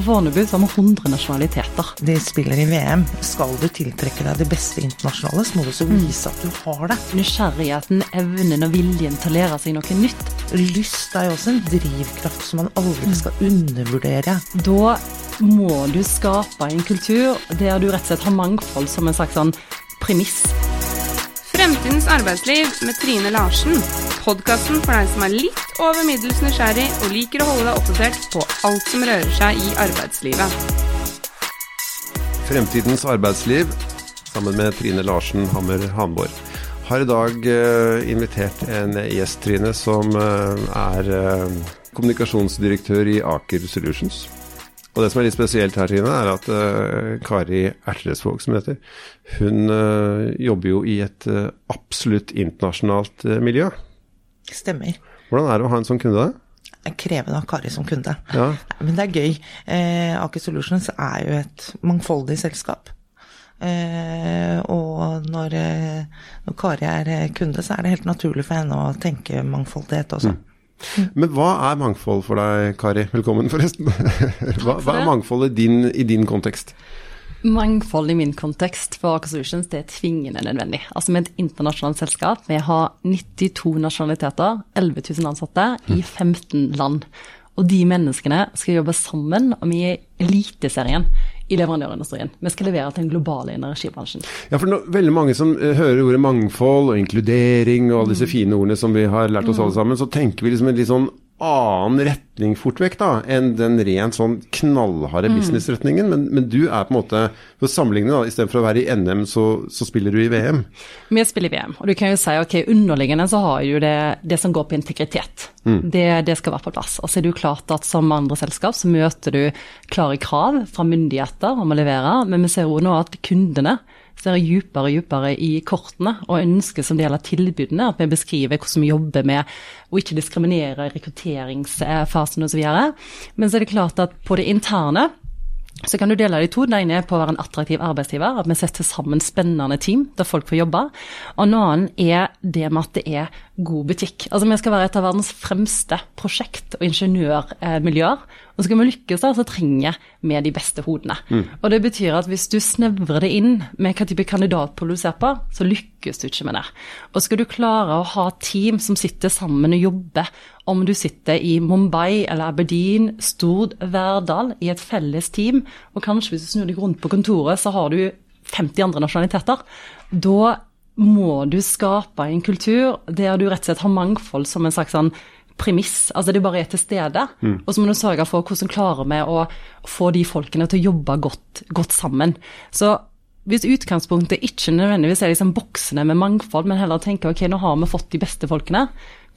På Fornebu så har vi 100 nasjonaliteter. De spiller i VM. Skal du tiltrekke deg det beste internasjonale, så må du også vise at du har det. Nysgjerrigheten, evnen og viljen til å lære seg noe nytt. Lyst er jo også en drivkraft som man aldri skal undervurdere. Da må du skape en kultur der du rett og slett har mangfold som en slags sånn premiss. Fremtidens arbeidsliv med Trine Larsen. Podkasten for deg som er litt over middels nysgjerrig og liker å holde deg oppdatert på alt som rører seg i arbeidslivet. Fremtidens arbeidsliv sammen med Trine Larsen Hammer Hanborg. Har i dag eh, invitert en gjest, Trine, som eh, er eh, kommunikasjonsdirektør i Aker Solutions. Og det som er litt spesielt her, Trine, er at uh, Kari Ertresvåg, som heter, hun uh, jobber jo i et uh, absolutt internasjonalt miljø. Stemmer. Hvordan er det å ha en sånn kunde? Krevende å ha Kari som kunde. Ja. Men det er gøy. Eh, Aker Solutions er jo et mangfoldig selskap. Eh, og når, når, Kari er kunde, så er det helt naturlig for henne å tenke mangfoldighet også. Mm. Men hva er mangfold for deg, Kari? Velkommen, forresten. Hva, hva er mangfold i din, i din, kontekst? Mangfold i min kontekst for Aker Solutions det er tvingende nødvendig. Altså Med et internasjonalt selskap, vi har 92 nasjonaliteter, 11 000 ansatte i 15 land. Og de menneskene skal jobbe sammen, og vi er eliteserien i leverandørindustrien. Vi skal levere til den globale energibransjen. Ja, for no, veldig mange som uh, hører ordet mangfold og inkludering og alle disse fine ordene som vi har lært oss mm. alle sammen, så tenker vi liksom en litt sånn annen retning fort vekk da, enn den rent sånn knallharde mm. businessretningen. Men, men, du er på en måte For å sammenligne, da, istedenfor å være i NM, så, så, spiller du i VM. Vi spiller i VM, og du kan jo si ok, underliggende så har jo det det som går på integritet. Mm. Det, det, skal være på plass. Og så er det jo klart at som andre selskap så møter du klare krav fra myndigheter om å levere, men vi ser jo nå at kundene ser dypere og dypere i kortene og ønsker som del av tilbudene at vi beskriver hvordan vi jobber med å ikke diskriminere i rekrutteringsfasen osv. Men så er det klart at på det interne så kan du dele det i to. Den ene er på å være en attraktiv arbeidsgiver, at vi setter sammen spennende team der folk får jobbe. Og den annen er det med at det er god butikk. Altså Vi skal være et av verdens fremste prosjekt- og ingeniørmiljøer. Og skal vi lykkes da, så trenger jeg med de beste hodene. Mm. Og det betyr at hvis du snevrer det inn med hva type kandidatpool du ser på, så lykkes du ikke med det. Og skal du klare å ha team som sitter sammen og jobber, om du sitter i Mumbai eller Aberdeen, Stord, Verdal, i et felles team, og kanskje hvis du snur deg rundt på kontoret, så har du 50 andre nasjonaliteter. Da må du skape en kultur der du rett og slett har mangfold som en slags sånn premiss. Altså det bare er til stede. Mm. Og så må du sørge for hvordan klarer vi å få de folkene til å jobbe godt, godt sammen. Så hvis utgangspunktet ikke nødvendigvis er liksom boksene med mangfold, men heller tenker ok, nå har vi fått de beste folkene,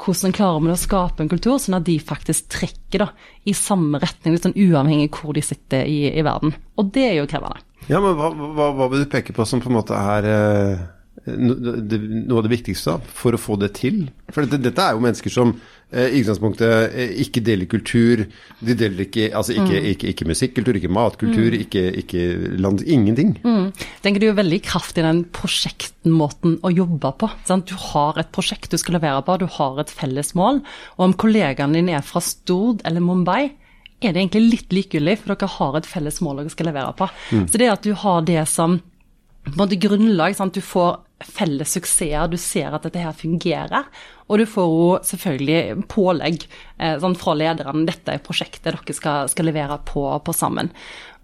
hvordan klarer vi å skape en kultur sånn at de faktisk trekker da, i samme retning, litt sånn uavhengig hvor de sitter i, i verden. Og det er jo krevende. Ja, men hva, hva, hva, vil du peke på som på en måte er eh, noe av det viktigste for å få det til? For dette, dette er jo mennesker som eh, i utgangspunktet eh, ikke deler kultur. De deler ikke, altså ikke, mm. ikke, ikke musikkultur, ikke matkultur, mm. ikke, ikke, land, ingenting. Mm. tenker du er veldig kraftig i den prosjektmåten å jobbe på. Sant? Du har et prosjekt du skal levere på, du har et felles mål. Og om kollegaene dine er fra Stord eller Mumbai, er det egentlig litt likegyldig, for dere har et felles mål dere skal levere på. Mm. Så det at du har det som på en måte grunnlag, sant? du får felles suksesser, du ser at dette her fungerer. Og du får jo selvfølgelig pålegg eh, sånn fra lederne. Dette er prosjektet dere skal, skal levere på, på, sammen.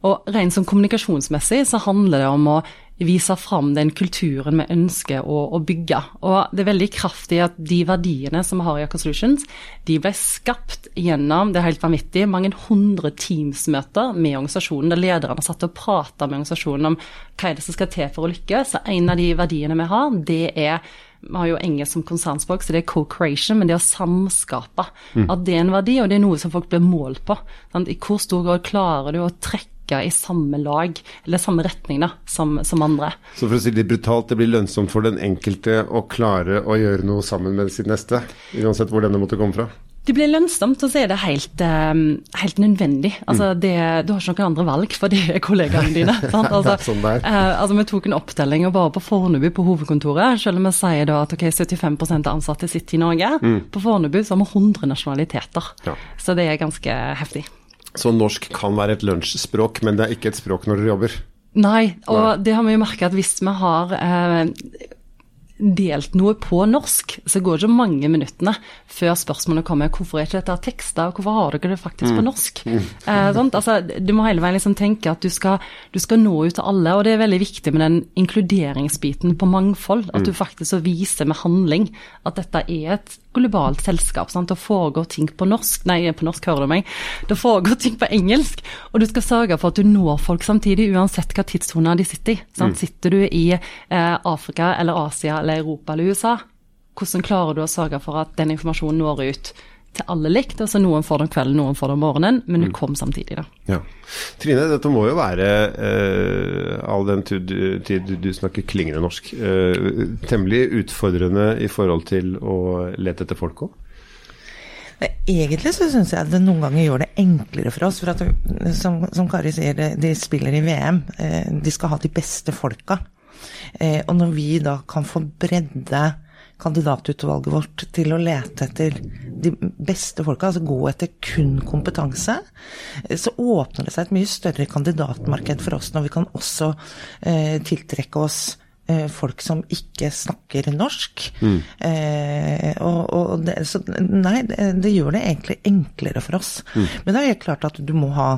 Og rent sånn kommunikasjonsmessig så handler det om å vise fram den kulturen vi ønsker å, å, bygge. Og det er veldig kraftig at de verdiene som vi har i Aker Solutions, de ble skapt gjennom det er helt vanvittig, mange hundre Teams-møter med organisasjonen, der lederne satt og prata med organisasjonen om hva er det som skal til for å lykkes. Så en av de verdiene vi har, det er vi har jo engelsk som konsernspråk, så det er co-creation, men det å samskape. Mm. At det er en verdi, og det er noe som folk blir målt på. Sant? I hvor stor grad klarer du å trekke trekke i samme lag, eller samme retning da, som, som, andre. Så for å si det brutalt, det blir lønnsomt for den enkelte å klare å gjøre noe sammen med sitt neste, uansett hvor denne måtte komme fra? Det blir lønnsomt, og så er det helt, um, helt nødvendig. Altså, mm. det, du har ikke noen andre valg, for det er kollegaene dine. Altså, sånn eh, altså, vi tok en opptelling bare på Fornebu på hovedkontoret. Selv om vi sier da at okay, 75 av ansatte sitter i Norge. Mm. På Fornebu så har vi 100 nasjonaliteter. Ja. Så det er ganske heftig. Så norsk kan være et lunsjspråk, men det er ikke et språk når dere jobber? Nei, og det har vi jo merka at hvis vi har eh, delt noe på norsk, så går det ikke mange minuttene før spørsmålet kommer hvorfor er ikke dette tekster, og hvorfor har dere det faktisk på norsk? Mm. Eh, altså, du må hele veien liksom tenke at du skal, du skal, nå ut til alle, og det er veldig viktig med den inkluderingsbiten på mangfold. At du mm. faktisk viser med handling at dette er et globalt selskap. Sant? Det foregår ting på norsk, nei, på norsk hører du meg, det foregår ting på engelsk. Og du skal sørge for at du når folk samtidig, uansett hva tidssone de sitter i. Mm. Sitter du i eh, Afrika eller Asia eller Europa eller USA, hvordan klarer du å sørge for at den informasjonen når ut til alle likt? Altså Noen får det om kvelden, noen får det om morgenen, men du mm. kom samtidig, da. Ja. Trine, dette må jo være, eh, all den tid, du, du snakker klingende norsk, eh, temmelig utfordrende i forhold til å lete etter folk òg? Egentlig så syns jeg det noen ganger gjør det enklere for oss. For at, som, som Kari sier, de spiller i VM. Eh, de skal ha de beste folka. Eh, og når vi da kan få bredde kandidatutvalget vårt til å lete etter de beste folka, altså gå etter kun kompetanse, så åpner det seg et mye større kandidatmarked for oss når vi kan også eh, tiltrekke oss eh, folk som ikke snakker norsk. Mm. Eh, og, og det, så nei, det, det, gjør det egentlig enklere for oss. Mm. Men det er helt klart at du må ha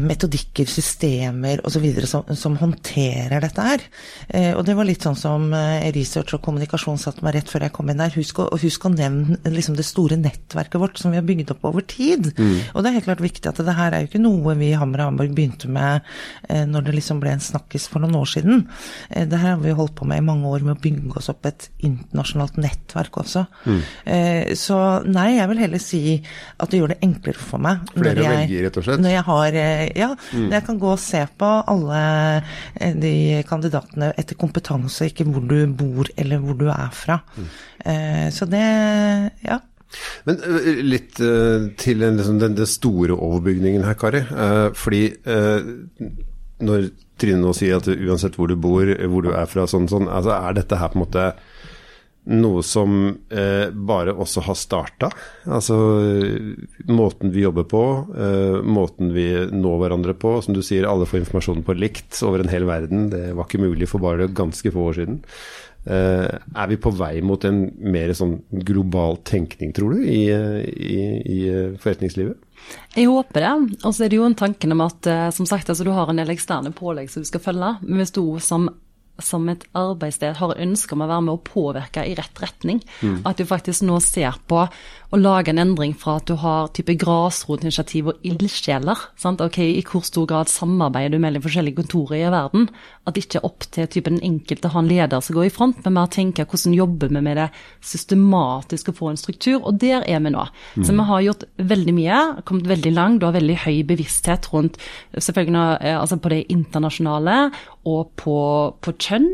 metodikker, systemer osv. Som, som håndterer dette her. Eh, og det var litt sånn som eh, research og kommunikasjon satte meg rett før jeg kom inn der. Husk å, husk å nevne liksom det store nettverket vårt som vi har bygd opp over tid. Mm. Og det er helt klart viktig at det her er jo ikke noe vi i Hammer og Hamburg begynte med når det liksom ble en snakkis for noen år siden. Det her har vi holdt på med i mange år med å bygge oss opp et internasjonalt nettverk også. Mm. Så nei, jeg vil heller si at det gjør det enklere for meg. Flere å velge, rett og slett? Når jeg har ja, mm. jeg kan gå og se på alle eh, de kandidatene etter kompetanse, ikke hvor du bor eller hvor du er fra. Mm. Så det, ja. Men eh, litt til liksom, den, den, store overbygningen her, Kari. fordi når Trine nå sier at uansett hvor du bor, hvor du er fra, sånn, sånn, altså er dette her på en måte noe som eh, bare også har starta. Altså måten vi jobber på, eh, måten vi når hverandre på. Som du sier, alle får informasjonen på likt over en hel verden. Det var ikke mulig for bare ganske få år siden. Eh, er vi på vei mot en mer sånn global tenkning, tror du, i, i, i forretningslivet? Jeg håper det. Og så er det jo en tanken om at eh, som sagt, altså, du har en del eksterne pålegg som du skal følge. Men hvis du som som et arbeidssted har ønske om å være med å påvirke i rett retning. Mm. At du faktisk nå ser på å lage en endring fra at du har type grasrotinitiativ og ildsjeler. Ok, I hvor stor grad samarbeider du mellom forskjellige kontorer i verden? At det ikke er opp til type den enkelte å ha en leder som går i front, men mer tenke hvordan jobber vi med det systematisk og få en struktur. Og der er vi nå. Mm. Så vi har gjort veldig mye, kommet veldig langt. Du har veldig høy bevissthet rundt selvfølgelig eh, altså på det internasjonale og på, på kjønn,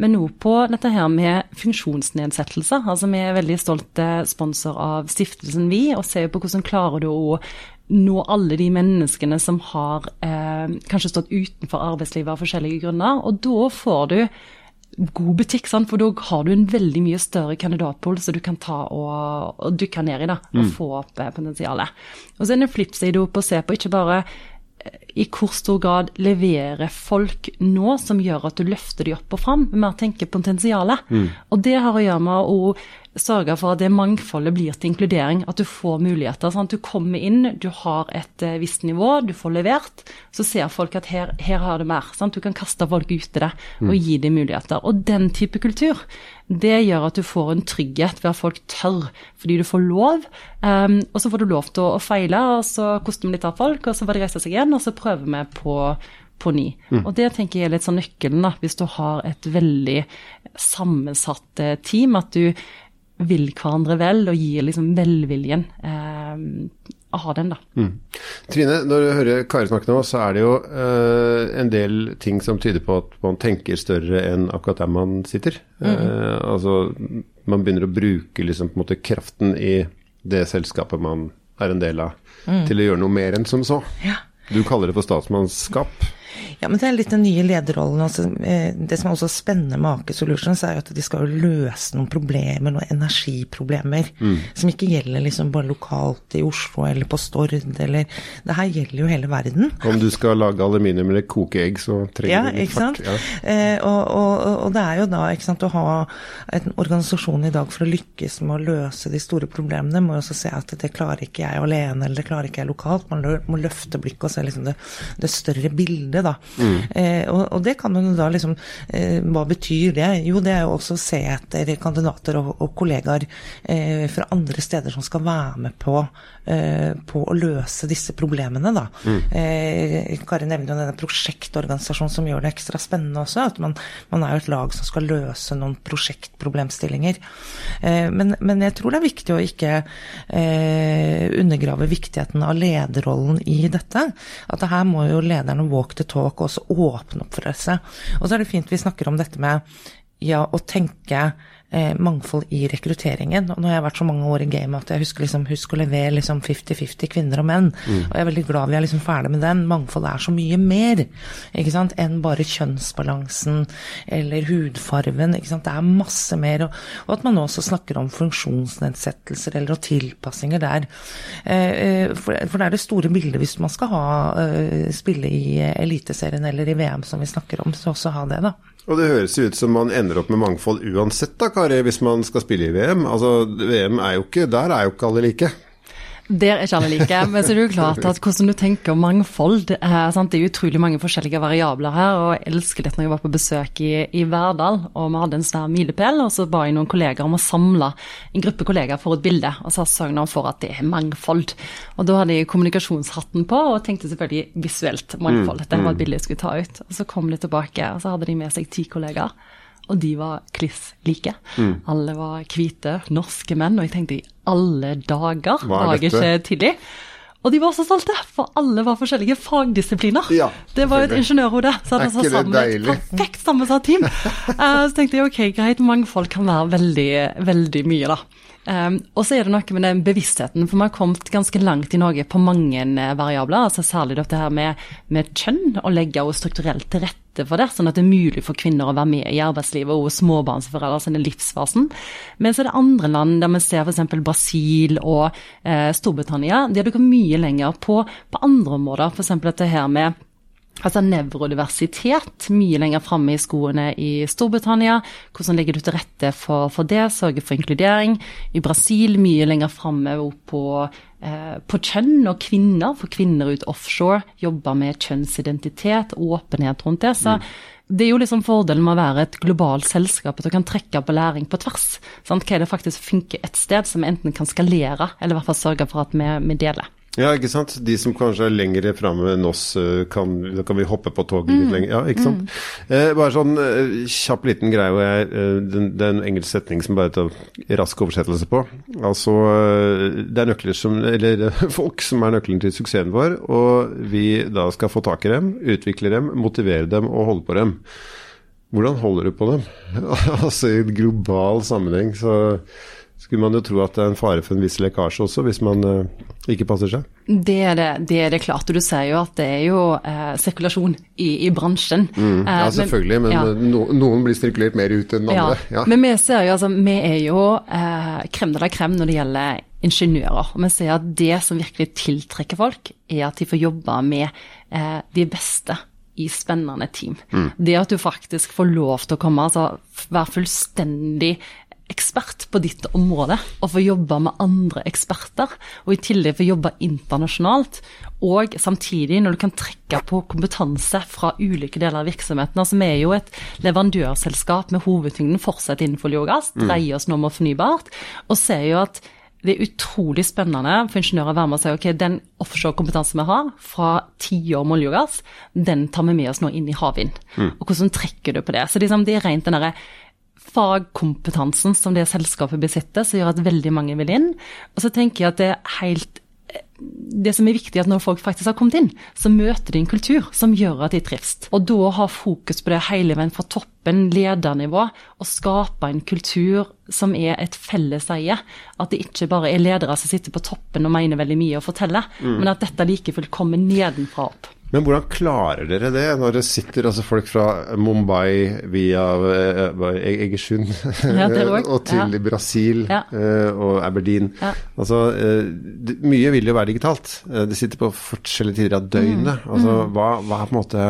men òg på dette her med funksjonsnedsettelser. Altså vi er veldig stolte sponsor av stiftelsen Vi, og ser på hvordan klarer du å nå alle de menneskene som har eh, kanskje stått utenfor arbeidslivet av forskjellige grunner. Og da får du god butikk, sant? for da har du en veldig mye større kandidatpool som du kan ta og, og dykke ned i da, og mm. få opp eh, potensialet. Og så er det en flipside opp å se på ikke bare i hvor stor grad leverer folk nå som gjør at du løfter de opp og fram, mer tenker potensialet. Mm. Og det har å gjøre med å sørge for at det mangfoldet blir til inkludering, at du får muligheter. Sant? Du kommer inn, du har et uh, visst nivå, du får levert. Så ser folk at her, her har du mer. Sant? Du kan kaste folk ut i det og mm. gi dem muligheter. Og den type kultur, det gjør at du får en trygghet ved at folk tør, fordi du får lov. Um, og så får du lov til å, å feile, og så koster vi litt av folk, og så får de reise seg igjen, og så prøver vi på på ny. Mm. Og det tenker jeg er litt sånn nøkkelen, da, hvis du har et veldig sammensatt eh, team. At du vil hverandre vel, og gir liksom velviljen eh, av den, da. Mm. Trine, når du hører Kari snakke nå, så er det jo eh, en del ting som tyder på at man tenker større enn akkurat der man sitter. Mm. Eh, altså, man begynner å bruke liksom på en måte kraften i det selskapet man er en del av, mm. til å gjøre noe mer enn som så. Ja. Du kaller det for statsmannskap? Ja, men det er litt den nye lederrollen. Altså, det som er også spennende med Aker Solutions, er jo at de skal jo løse noen problemer, noen energiproblemer, mm. som ikke gjelder liksom bare lokalt i Oslo eller på Stord eller Det her gjelder jo hele verden. Om du skal lage aluminium eller koke egg, så trenger ja, du litt fart. Ja. Eh, og, og, og, det er jo da ikke sant, å ha en organisasjon i dag for å lykkes med å løse de store problemene, må jo også se at det klarer ikke jeg alene, eller det klarer ikke jeg lokalt. Man må løfte blikket og se liksom det, det større bildet, da. Mm. Eh, og, det kan jo da liksom eh, Hva betyr det? Jo, det er jo også å se etter kandidater og, kollegaer eh, fra andre steder som skal være med på, på å løse disse problemene, da. Mm. Eh, Kari nevner jo denne prosjektorganisasjonen som gjør det ekstra spennende også. At man, man er jo et lag som skal løse noen prosjektproblemstillinger. Eh, men, men, jeg tror det er viktig å ikke undergrave viktigheten av lederrollen i dette. At det her må jo lederne walk the talk og også åpne opp for seg. Og så er det fint vi snakker om dette med ja, å tenke eh, mangfold i rekrutteringen. Og nå har jeg vært så mange år i gamet at jeg husker, liksom, husker å levere liksom 50-50 kvinner og menn. Mm. Og jeg er veldig glad vi er liksom ferdig med den. Mangfold er så mye mer ikke sant, enn bare kjønnsbalansen eller hudfarven. Ikke sant? Det er masse mer. Og, og at man også snakker om funksjonsnedsettelser eller tilpassinger der. Eh, eh, for, for, det er det store bildet hvis man skal ha, eh, spille i Eliteserien eller i VM som vi snakker om, så også ha det, da. Og det høres ut som man ender opp med mangfold uansett, da, Kari, hvis man skal spille i VM. Altså, VM er jo ikke Der er jo ikke alle like. Der er ikke alle like. Men så er det jo klart at hvordan du tenker mangfold er, sant? det er utrolig mange forskjellige variabler her. Og jeg elsker det når jeg var på besøk i, i Verdal, og vi hadde en svær milepæl. Og så ba jeg noen kollegaer om å samle en gruppe kollegaer for et bilde. Og så sørget han for at det er mangfold. Og da hadde jeg kommunikasjonshatten på, og tenkte selvfølgelig visuelt mangfold. Det var et mm. bilde jeg skulle ta ut. Og så kom de tilbake, og så hadde de med seg ti kollegaer og de var kliss like. Mm. Alle var hvite, norske menn, og jeg tenkte i alle dager, var jeg ikke tidlig? Og de var også stolte, for alle var forskjellige fagdisipliner. Ja, det var jo et ingeniørhode så hadde altså sammen et perfekt sammensatt team. uh, så tenkte jeg ok, greit, mangfold kan være veldig, veldig mye, da. Um, og så er det noe med den bevisstheten, for vi har kommet ganske langt i Norge på mange uh, variabler. altså Særlig dette her med, med kjønn, å legge og strukturelt til rette for det, sånn at det er mulig for kvinner å være med i arbeidslivet og småbarnsforeldre sine livsfasen. Men så er det andre land der vi ser f.eks. Brasil og eh, Storbritannia. De du går mye lenger på, på andre områder, f.eks. dette her med Altså nevrodiversitet, mye lenger framme i skoene i Storbritannia. Hvordan legger du til rette for, for det, sørge for inkludering. I Brasil mye lenger framme på, eh, på kjønn og kvinner, for kvinner ut offshore jobber med kjønnsidentitet, åpenhet rundt det. så mm. Det er jo liksom fordelen med å være et globalt selskap, at du kan trekke på læring på tvers. Sant? Hva er det faktisk funker et sted, som vi enten kan skalere, eller i hvert fall sørge for at vi, vi deler. Ja, ikke sant. De som kanskje er lengre framme enn oss, eh, kan, da kan vi hoppe på toget litt mm. lenger. Ja, ikke sant. Mm. Eh, bare sånn eh, kjapp liten greie, og jeg, eh, den, det er en engelsk setning som bare tar rask oversettelse på. Altså, det er nøkler som, eller folk som er nøkkelen til suksessen vår, og vi da skal få tak i dem, utvikle dem, motivere dem og holde på dem. Hvordan holder du på dem? altså i en global sammenheng, så skulle man jo tro at det er en fare for en viss lekkasje også, hvis man uh, ikke passer seg. Det er det, det er det, klart. Og du ser jo at det er jo uh, sirkulasjon i, i bransjen. Mm, ja, uh, selvfølgelig. Men, men ja. no, noen blir sirkulert mer ut enn andre. Ja. Men vi ser jo, altså, vi er jo krem de la krem når det gjelder ingeniører. Og vi ser at det som virkelig tiltrekker folk, er at de får jobbe med de beste i spennende team. Mm. Det at du faktisk får lov til å komme, altså være fullstendig ekspert på ditt område, og få jobbe med andre eksperter, og i tillegg få jobbe internasjonalt, og samtidig når du kan trekke på kompetanse fra ulike deler av virksomheten. Altså, vi er jo et leverandørselskap med hovedtyngden fortsatt innenfor olje og gass, mm. dreier oss nå med fornybart, og ser jo at det er utrolig spennende for ingeniører å være med og si ok, den offshore-kompetansen vi har fra tiår med olje og gass, den tar vi med oss nå inn i havvind. Mm. Og hvordan trekker du på det? Så liksom, det er rent den derre fagkompetansen som det selskapet besitter, som gjør at veldig mange vil inn. Og så tenker jeg at det er helt det som er viktig, er at når folk faktisk har kommet inn, så møter de en kultur som gjør at de trives. Og da ha fokus på det hele veien fra toppen, ledernivå, og skape en kultur som er et felles eie. At det ikke bare er ledere som sitter på toppen og mener veldig mye og forteller, mm. men at dette like fullt kommer nedenfra opp. Men hvordan klarer dere det, når det sitter altså folk fra Mumbai via eh, Egersund Ja, og til ja. Brasil Ja. eh, og Aberdeen? Altså, eh, det, mye vil jo være digitalt. Eh, Det sitter på forskjellige tider av døgnet. Mm. Altså, hva, hva er på en måte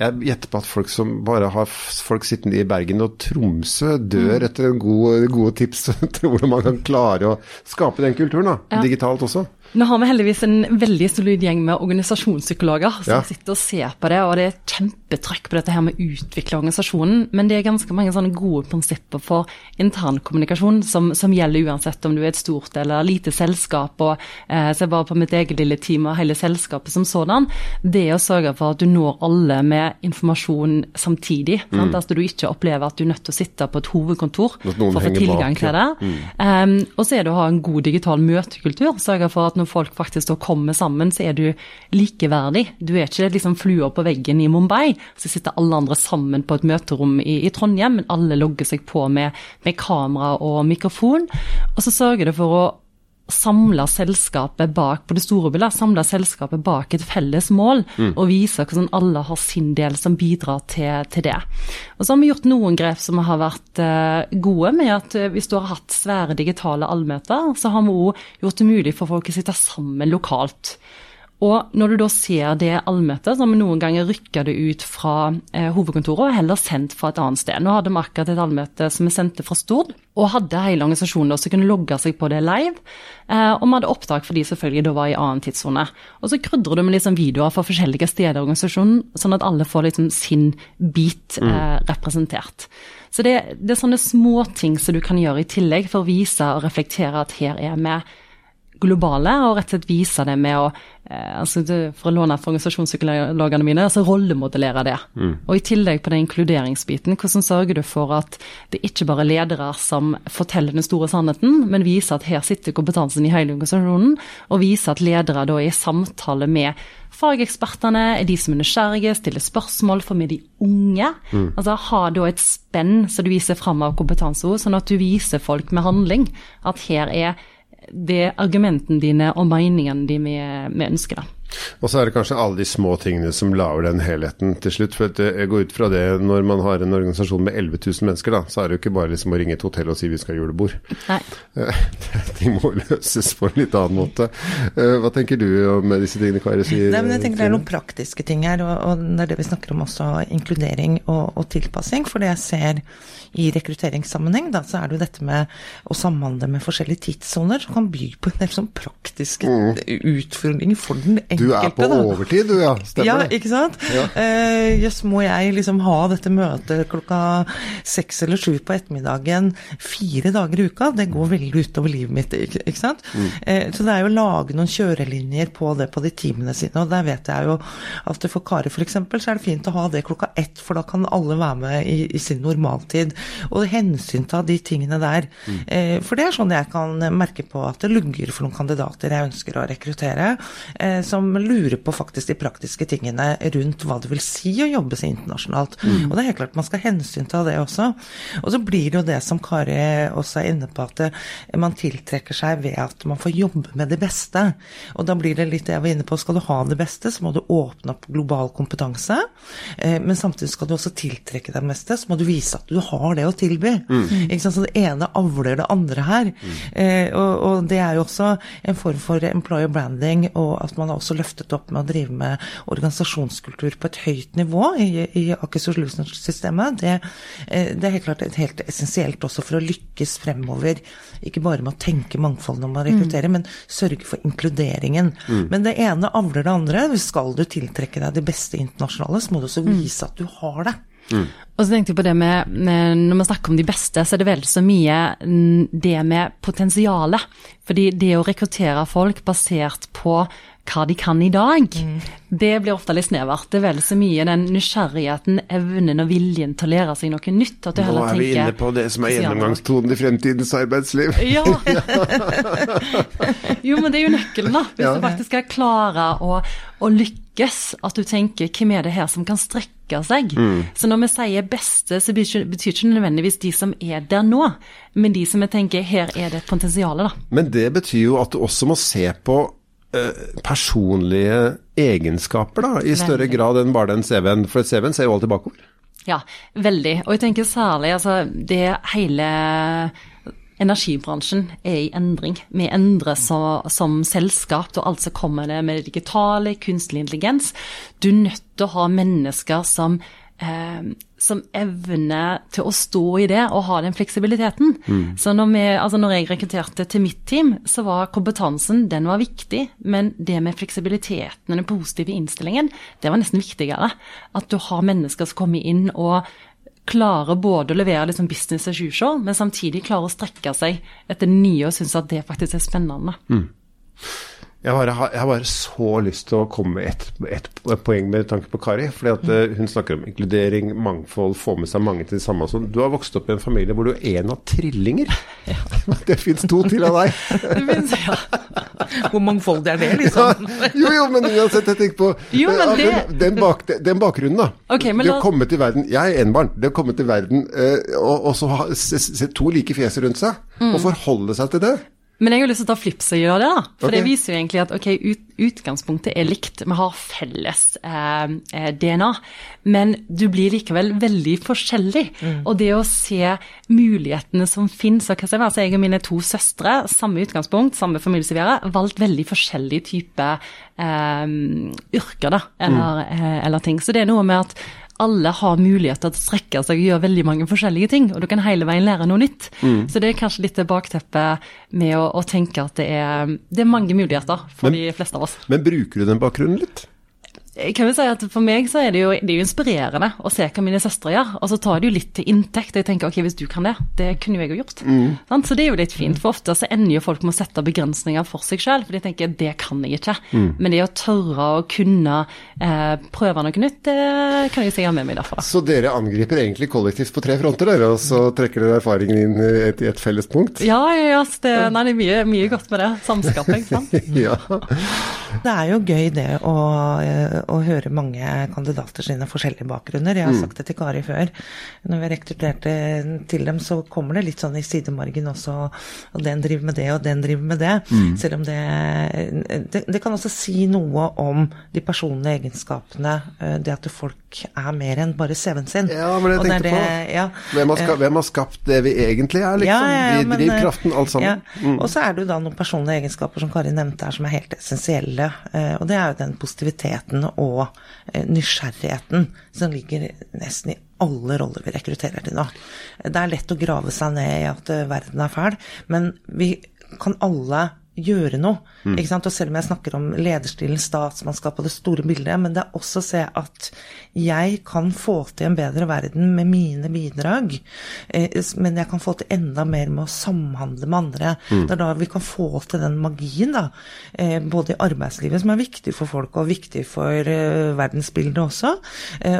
Jeg gjetter på at folk som bare har folk sittende i Bergen og Tromsø, Mm. dør etter en god, gode tips til hvordan man kan klare å skape den kulturen, da. Digitalt også. Nå har vi heldigvis en veldig solid gjeng med organisasjonspsykologer som Ja. sitter og ser på det, og det er kjempetrykk på dette her med å utvikle organisasjonen. Men det er ganske mange sånne gode prinsipper for internkommunikasjon som, som gjelder uansett om du er et stort eller lite selskap. og eh, Se bare på mitt eget lille team og hele selskapet som sådan. Det er å sørge for at du når alle med informasjon samtidig. Sant? At du ikke opplever at du er nødt til å sitte på et hovedkontor Mm. For å få tilgang bak, ja. til det. Um, og så er det å ha en god digital møtekultur. Sørge for at når folk faktisk kommer sammen, så er du likeverdig. Du er ikke liksom flua på veggen i Mumbai, så sitter alle andre sammen på et møterom i, i Trondheim, men alle logger seg på med, med kamera og mikrofon. Og så sørger det for å samle selskapet bak på det store bildet, samle selskapet bak et felles mål, og vise hvordan alle har sin del som bidrar til, til det. Og så har vi gjort noen grep som har vært eh, gode, med at eh, hvis du har hatt svære digitale allmøter, så har vi òg gjort det mulig for folk å sitte sammen lokalt. Og når du da ser det allmøtet, så har vi noen ganger rykka det ut fra eh, hovedkontoret og heller sendt fra et annet sted. Nå hadde vi akkurat et allmøte som vi sendte fra Stord, og hadde hele organisasjonen da, som kunne logge seg på det live. Eh, og vi hadde opptak for de selvfølgelig da var i annen tidssone. Og så krydrer du med liksom videoer fra forskjellige steder i organisasjonen, sånn at alle får liksom sin bit eh, representert. Så det, det er sånne småting som du kan gjøre i tillegg for å vise og reflektere at her er vi globale, og rett og slett vise det med å eh, altså For å låne fra organisasjonspsykologene mine, altså rollemodellere det. Og i tillegg på den inkluderingsbiten, hvordan sørger du for at det ikke bare er ledere som forteller den store sannheten, men viser at her sitter kompetansen i hele organisasjonen, og viser at ledere da er i samtale med fagekspertene, er de som er nysgjerrige, stiller spørsmål, for med de unge. Altså ha da et spenn som du viser fram av kompetanse hos, sånn at du viser folk med handling at her er det argumentene dine og meningene dine vi, ønsker. da. Og så er det kanskje alle de små tingene som lager den helheten til slutt. For jeg går ut fra det når man har en organisasjon med 11 000 mennesker, da, så er det jo ikke bare liksom å ringe et hotell og si vi skal ha julebord. Nei. De må løses på en litt annen måte. Eh, Hva tenker du om disse tingene, Kari? sier- Nei, men jeg tenker Det er noen praktiske ting her, og, det er det vi snakker om også, inkludering og, og tilpassing. For det jeg ser i rekrutteringssammenheng, da, så er det jo dette med å samhandle med forskjellige tidssoner, som kan by på en del sånn praktiske utfordringer for den enkelte. Mm. Du er på da. overtid, du, ja. Ja, Stemmer det? ikke sant? Ja. uh, yes, må jeg liksom ha dette møtet klokka seks eller sju på ettermiddagen fire dager i uka? Det går veldig utover livet mitt, ikke, ikke sant? Mm. Uh, så det er jo å lage noen kjørelinjer på det på de timene sine, og der vet jeg jo at for Kari f.eks. så er det fint å ha det klokka ett, for da kan alle være med i, i sin normaltid. Og hensynta de tingene der. Mm. Eh, for det er sånn jeg kan merke på at det lugger for noen kandidater jeg ønsker å rekruttere, eh, som lurer på faktisk de praktiske tingene rundt hva det vil si å jobbe seg internasjonalt. Og det er helt klart man skal hensynta det også. Og så blir det jo det som Kari også er inne på, at det, man tiltrekker seg ved at man får jobbe med det beste. Og da blir det litt det jeg var inne på, skal du ha det beste, så må du åpne opp global kompetanse. Eh, men samtidig skal du også tiltrekke deg det meste, så må du vise at du har det å tilby. Ikke sant? Så det ene avler det andre her. Eh, og, og det er jo også en form for employer branding, og at man også løftet opp med å drive med organisasjonskultur på et høyt nivå i, i Akershus Solutions-systemet. Det, eh, det er helt klart et helt essensielt også for å lykkes fremover. Ikke bare med å tenke mangfold når man rekrutterer, men sørge for inkluderingen. Men det ene avler det andre. Skal du tiltrekke deg det beste internasjonale, så må du også vise at du har det. Og så tenkte jeg på det med, Når man snakker om de beste, så er det vel så mye mm, det med potensialet. Fordi det å rekruttere folk basert på hva de kan i dag, det blir ofte litt snevert. Det er vel så mye den nysgjerrigheten, evnen og viljen til å lære seg noe nytt. At du Nå er vi tenker inne på det som er gjennomgangstonen i fremtidens arbeidsliv. Ja. jo, men det er jo nøkkelen, da. Hvis Ja. du faktisk skal klare å, å lykkes, at du tenker hvem er det her som kan strekke seg. Så når vi sier beste, så betyr ikke nødvendigvis de som er der nå, men de som jeg tenker her er det et potensial, da. Men det betyr jo at du også må se på eh, personlige egenskaper, da, i større grad enn bare den CV-en. For CV-en ser jo alltid bakover. Ja, veldig. Og jeg tenker særlig altså det hele Energibransjen er i endring. Vi endrer så, som selskap og alt som kommer det med det digitale, kunstig intelligens. Du er nødt til å ha mennesker som, eh, som evner til å stå i det og ha den fleksibiliteten. Så når, vi, altså når jeg rekrutterte til mitt team, så var kompetansen den var viktig, men det med fleksibiliteten og den positive innstillingen, det var nesten viktigere. At du har mennesker som kommer inn og klarer både å levere liksom business as usual, men samtidig klarer å strekke seg etter nye og synes at det faktisk er spennende. Jeg, bare, har- jeg bare så lyst til å komme med ett et, poeng med tanke på Kari. fordi at eh, Hun snakker om inkludering, mangfold, få med seg mange til det samme. sånn. Du har vokst opp i en familie hvor du er en av trillinger. Det fins to til av deg. Det finnes, ja. Hvor mangfoldig er det, Ja, liksom? jo, jo, men uansett, jeg tenker på Jo, men eh, det- den, den, bak, den bakgrunnen, da. Okay, men det å la- komme til verden Jeg er enebarn. Det å komme til verden eh, og, og så ha se, se to like fjes rundt seg, Mm. og forholde seg til det. Men jeg har lyst til å ta flipsida av det, da. For okay. det viser jo egentlig at ok, ut, utgangspunktet er likt. Vi har felles eh, eh, DNA. Men du blir likevel veldig forskjellig. Og det å se mulighetene som finnes og hva som er, altså Jeg og mine to søstre, samme utgangspunkt, samme familie som vi har, valgt veldig forskjellige typer eh, yrker, da. Eller, mm. eller ting. Så det er noe med at alle har muligheter til å strekke seg og gjøre veldig mange forskjellige ting, og du kan hele veien lære noe nytt. Så det er kanskje litt det bakteppet med å, å tenke at det er, det er mange muligheter for Men- de fleste av oss. Men bruker du den bakgrunnen litt? Kan vi si at For meg så er det jo, det er jo inspirerende å se hva mine søstre gjør, og så tar det jo litt til inntekt. og Jeg tenker ok, hvis du kan det, det kunne jo jeg jo gjort. Sant? Så det er jo litt fint, for ofte så ender jo folk med å sette begrensninger for seg sjøl, for de tenker det kan jeg ikke. Men det å tørre å kunne eh, prøve noe nytt, det kan jeg si jeg har med meg derfra. Så dere angriper egentlig kollektivt på tre fronter, dere, og så trekker dere erfaringen inn i et, et felles punkt? Ja, ja, ja. Det, nei, det er mye, mye godt med det. Samskaping, sant. Ja. Det er jo gøy det å, eh, å høre mange kandidater sine forskjellige bakgrunner. Jeg har sagt det til Kari før. Når vi rekrutterte til dem, så kommer det litt sånn i sidemargen også. Og den driver med det, og den driver med det. Selv om det, det Det kan også si noe om de personlige egenskapene. eh, Det at folk er mer enn bare CV-en sin. Ja, men jeg tenkte det på ja. hvem, har skapt, hvem har skapt det vi egentlig er, liksom? Ja, ja, men, drivkraften, alt sammen. Mm. Og så er det jo da noen personlige egenskaper som Kari nevnte her, som er helt essensielle. eh, Og det er jo den positiviteten og eh, nysgjerrigheten som ligger nesten i alle roller vi rekrutterer til nå. Det er lett å grave seg ned i at eh, verden er fæl, men vi kan alle gjøre noe. Ikke sant? Og selv om jeg snakker om lederstilen, statsmannskap og det store bildet, men det er også å se at jeg kan få til en bedre verden med mine bidrag, eh, men jeg kan få til enda mer med å samhandle med andre. Det er da vi kan få til den magien, da. eh, Både i arbeidslivet, som er viktig for folk, og viktig for eh, verdensbildet også.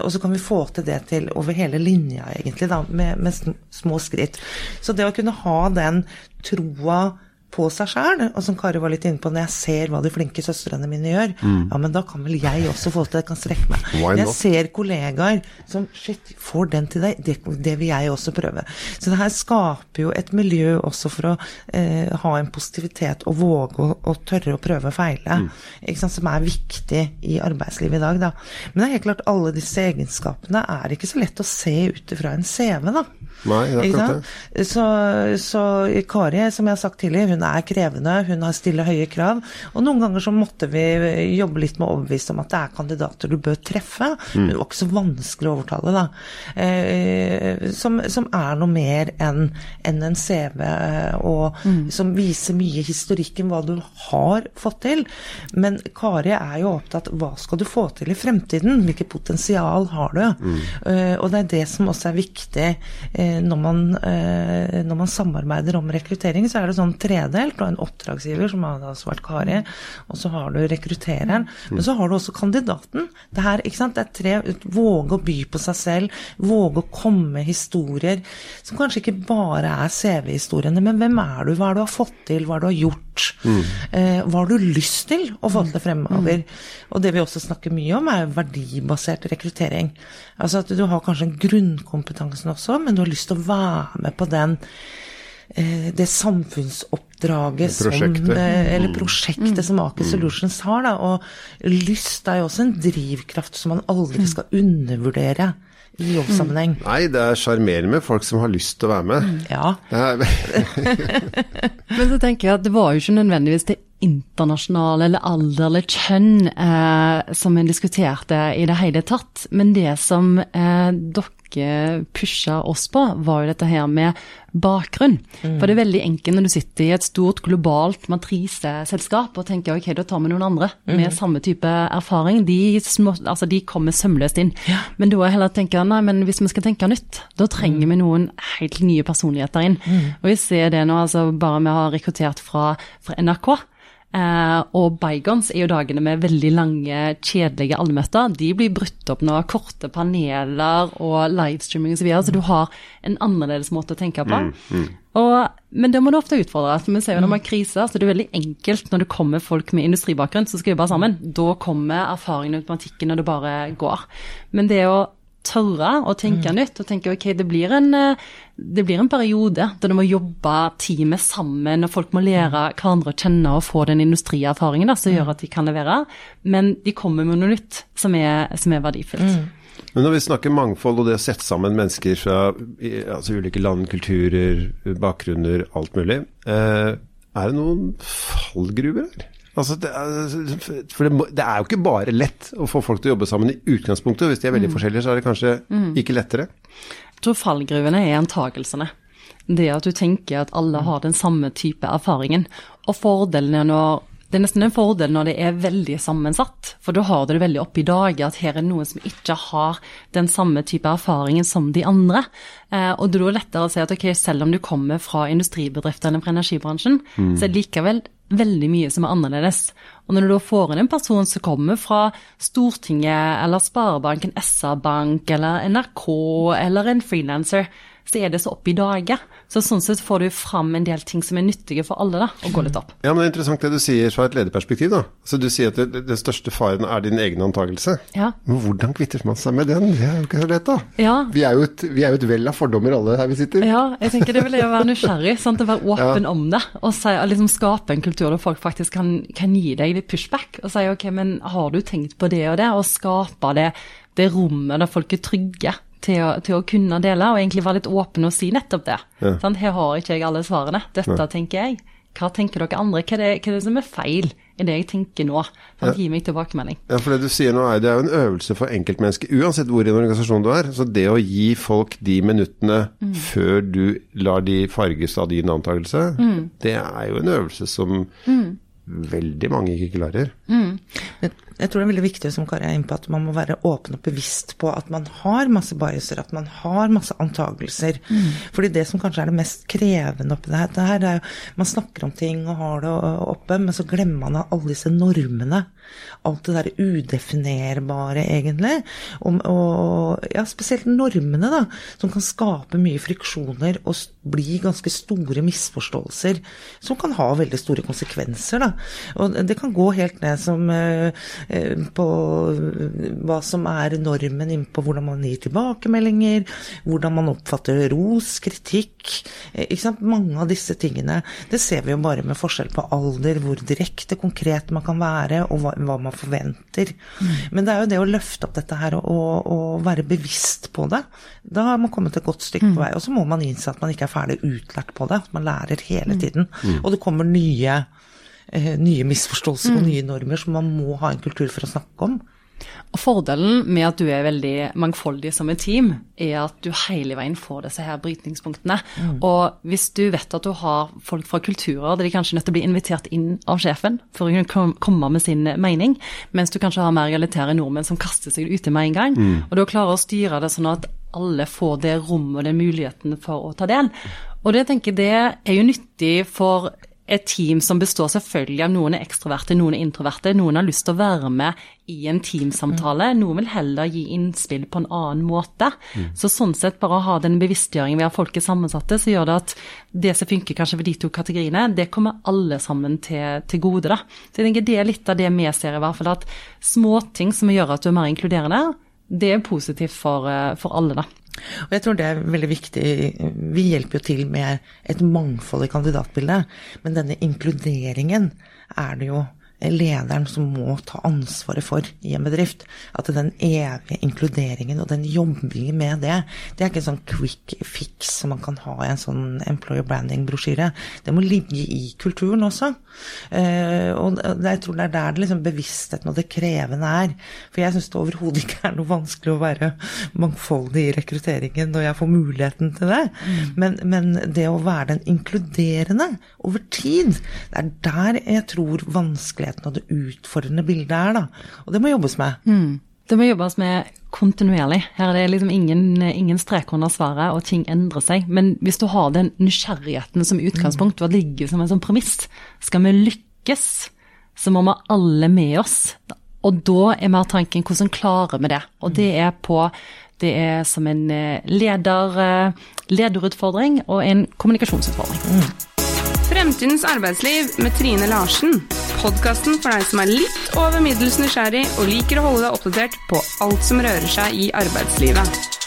Og så kan vi få til det til over hele linja, egentlig, da, med, med små skritt. Så det å kunne ha den troa på seg sjæl, og som Kari var litt inne på, når jeg ser hva de flinke søstrene mine gjør, ja, men da kan vel jeg også få til det, jeg kan strekke meg. Jeg ser kollegaer som shit, får den til deg, det, det vil jeg også prøve. Så det her skaper jo et miljø også for å eh, ha en positivitet og våge å, å tørre å prøve og feile, ikke sant, som er viktig i arbeidslivet i dag. Da. Men det er helt klart, alle disse egenskapene er ikke så lett å se ut ifra en CV, da. Nei, det er Ikke akkurat sant? Så, så Kari, som jeg har sagt tidligere, hun er krevende, hun har stille høye krav. Og noen ganger så måtte vi jobbe litt med å overbevise om at det er kandidater du bør treffe. Men det var ikke så vanskelig å overtale, da. Eh, som, som er noe mer enn enn en CV, og som viser mye historikken hva du har fått til. Men Kari er jo opptatt hva skal du få til i fremtiden? Hvilket potensial har du? Eh, og det er det som også er viktig eh, når, man, eh, når man samarbeider om rekruttering. Så er det sånn tredelt. Har en oppdragsgiver, som har altså vært Kari, og så har du rekruttereren. Men så har du også kandidaten. Det her, ikke sant? Det er tre Våge å by på seg selv. Våge å komme med historier som kanskje ikke bare er CV-historiene, men hvem er du? Hva er det du har fått til? Hva er det du har gjort? Eh, hva har du lyst til å få til fremover? Og det vi også snakker mye om, er verdibasert rekruttering. Altså at du har kanskje en grunnkompetansen også, men du har lyst til å være med på den det samfunnsoppdraget Prosjektet. som eh, Eller prosjektet som Aker Solutions har, da. Og lyst er jo også en drivkraft som man aldri skal undervurdere i jobbsammenheng. Nei, det er sjarmerende med folk som har lyst til å være med. Ja. Men så tenker jeg at det var jo ikke nødvendigvis det internasjonale eller alder eller kjønn eh, som en diskuterte i det hele tatt. Men det som eh, dere pusha oss på, var jo dette her med bakgrunn. For det er veldig enkelt når du sitter i et stort globalt matriseselskap og tenker ok, da tar vi noen andre med samme type erfaring. De, små, altså, de kommer sømløst inn. Men da er heller tenker nei, men hvis vi skal tenke nytt, da trenger vi noen helt nye personligheter inn. Og vi ser det nå, altså bare vi har rekruttert fra, fra NRK. Eh, og bygons er jo dagene med veldig lange, kjedelige allmøter. De blir brutt opp nå av korte paneler og livestreaming osv. Så, videre, så du har en annerledes måte å tenke på. Og, men det må du ofte utfordre. Vi ser jo når man har kriser, så det er veldig enkelt når det kommer folk med industribakgrunn som skal jobbe sammen. Da kommer erfaringen og automatikken når det bare går. Men det å tørre å tenke nytt og tenke ok, det blir, en, eh, det blir en periode der du må jobbe teamet sammen, og folk må lære hverandre å kjenne og få den industrierfaringen da, som gjør at de kan levere. Men de kommer med noe nytt som er, som er verdifullt. Men når vi snakker mangfold og det å sette sammen mennesker fra altså ulike land, kulturer, bakgrunner, alt mulig, eh, er det noen fallgruver her? Altså, det, er, for det, det er jo ikke bare lett å få folk til å jobbe sammen i utgangspunktet. Hvis de er veldig forskjellige, så er det kanskje ikke lettere. Jeg tror fallgruvene er antakelsene. Det at du tenker at alle har den samme type erfaringen. Og fordelen er når det er nesten en fordel når det er veldig sammensatt, for da har du det veldig oppe i dag at her er noen som ikke har den samme type erfaringen som de andre. Eh, og da er det lettere å si at ok, selv om du kommer fra industribedriftene fra energibransjen, så er det likevel veldig mye som er annerledes. Og når du får inn en person som kommer fra Stortinget eller Sparebanken, SR-bank eller NRK eller en frilanser, så opp i dage. Så sånn sett får du fram en del ting som er nyttige for alle, da, og gå litt opp. Ja, men Det er interessant det du sier fra et lederperspektiv. da. Så Du sier at den største faren er din egen antakelse. Ja. Men hvordan kvitter man seg med den? Det er jo ikke så lett, da. Ja. Vi er jo et, vi er jo et vell av fordommer alle her vi sitter. Ja, jeg tenker det vil jo være nysgjerrig, sant? å være åpen om det. Og si, liksom skape en kultur der folk faktisk kan, kan gi deg litt pushback. Og si ok, men har du tenkt på det og det? Og skape det, det rommet der folk er trygge til å, til å kunne dele, og egentlig være litt åpen og si nettopp det. Ja. Sånn, Her har ikke jeg alle svarene. Dette tenker jeg. Hva tenker dere andre? Hva er, det, hva er det som er feil i det jeg tenker nå? Ja. Gi meg tilbakemelding. Ja, for det du sier nå er det er jo en øvelse for enkeltmennesket, uansett hvor i en organisasjon du er. Så det å gi folk de minuttene før du lar de farges av din antakelse, det er jo en øvelse som veldig mange ikke klarer. Mm. Jeg tror det er veldig viktig som Kari er inne på, at man må være åpen og bevisst på at man har masse biaser, at man har masse antagelser. Fordi det som kanskje er det mest krevende oppi det her, det er jo Man snakker om ting og har det oppe, men så glemmer man alle disse normene. Alt det der udefinerbare, egentlig. Og, og ja, spesielt normene, da, som kan skape mye friksjoner og bli ganske store misforståelser. Som kan ha veldig store konsekvenser, da. Og det kan gå helt ned som eh, eh, på hva som er normen inn på hvordan man gir tilbakemeldinger, hvordan man oppfatter ros, kritikk. eh, Ikke sant? Mange av disse tingene. Det ser vi jo bare med forskjell på alder, hvor direkte konkret man kan være, og hva, hva man forventer. Men det er jo det å løfte opp dette her og, og, og være bevisst på det. Da har man kommet et godt stykke på vei. Og så må man innse at man ikke er ferdig utlært på det. at Man lærer hele tiden. Og det kommer nye eh, nye misforståelser og nye normer som man må ha en kultur for å snakke om. Og Fordelen med at du er veldig mangfoldig som et team, er at du hele veien får disse her brytningspunktene. Og hvis du vet at du har folk fra kulturer der de kanskje er nødt til å bli invitert inn av sjefen for å kunne komme med sin mening, mens du kanskje har mer realitære nordmenn som kaster seg ute med en gang, og da klarer å styre det sånn at alle får det rommet og den muligheten for å ta del. Og det tenker jeg det er jo nyttig for et team som består selvfølgelig av noen er ekstroverte, noen er introverte. Noen har lyst til å være med i en teamsamtale, noen vil heller gi innspill på en annen måte. Så sånn sett bare å ha den bevisstgjøringen ved at folk er sammensatte, så gjør det at det som funker kanskje for de to kategoriene, det kommer alle sammen til, til gode. da. Så jeg tenker det er litt av det vi ser i hvert fall, at småting som gjør at du er mer inkluderende, det er positivt for, eh, for alle, da. Og jeg tror det er veldig viktig. Vi hjelper jo til med et mangfold i kandidatbildet, men denne inkluderingen er det jo lederen som må ta ansvaret for i en bedrift. At den evige inkluderingen og den jobbingen med det, det er ikke en sånn quick fix som man kan ha i en sånn employer branding-brosjyre. Det må ligge i kulturen også. Uh, og jeg tror det er der det liksom bevisstheten og det krevende er. For jeg syns det overhodet ikke er noe vanskelig å være mangfoldig i rekrutteringen når jeg får muligheten til det. Mm. Men, men det å være den inkluderende over tid, det er der jeg tror vanskelig virkeligheten og det utfordrende bildet er. Da. Og det må jobbes med. Mm. Det må jobbes med kontinuerlig. Her er det liksom ingen, ingen streker under svaret, og ting endrer seg. Men hvis du har den nysgjerrigheten som utgangspunkt, og ligger som en sånn premiss, skal vi lykkes, så må vi alle med oss. Og da er mer tanken hvordan klarer vi det? Og det er på det er som en eh, leder, eh, lederutfordring og en kommunikasjonsutfordring. Mm. Fremtidens arbeidsliv med Trine Larsen. Podkasten for deg som er litt over middels nysgjerrig og liker å holde deg oppdatert på alt som rører seg i arbeidslivet.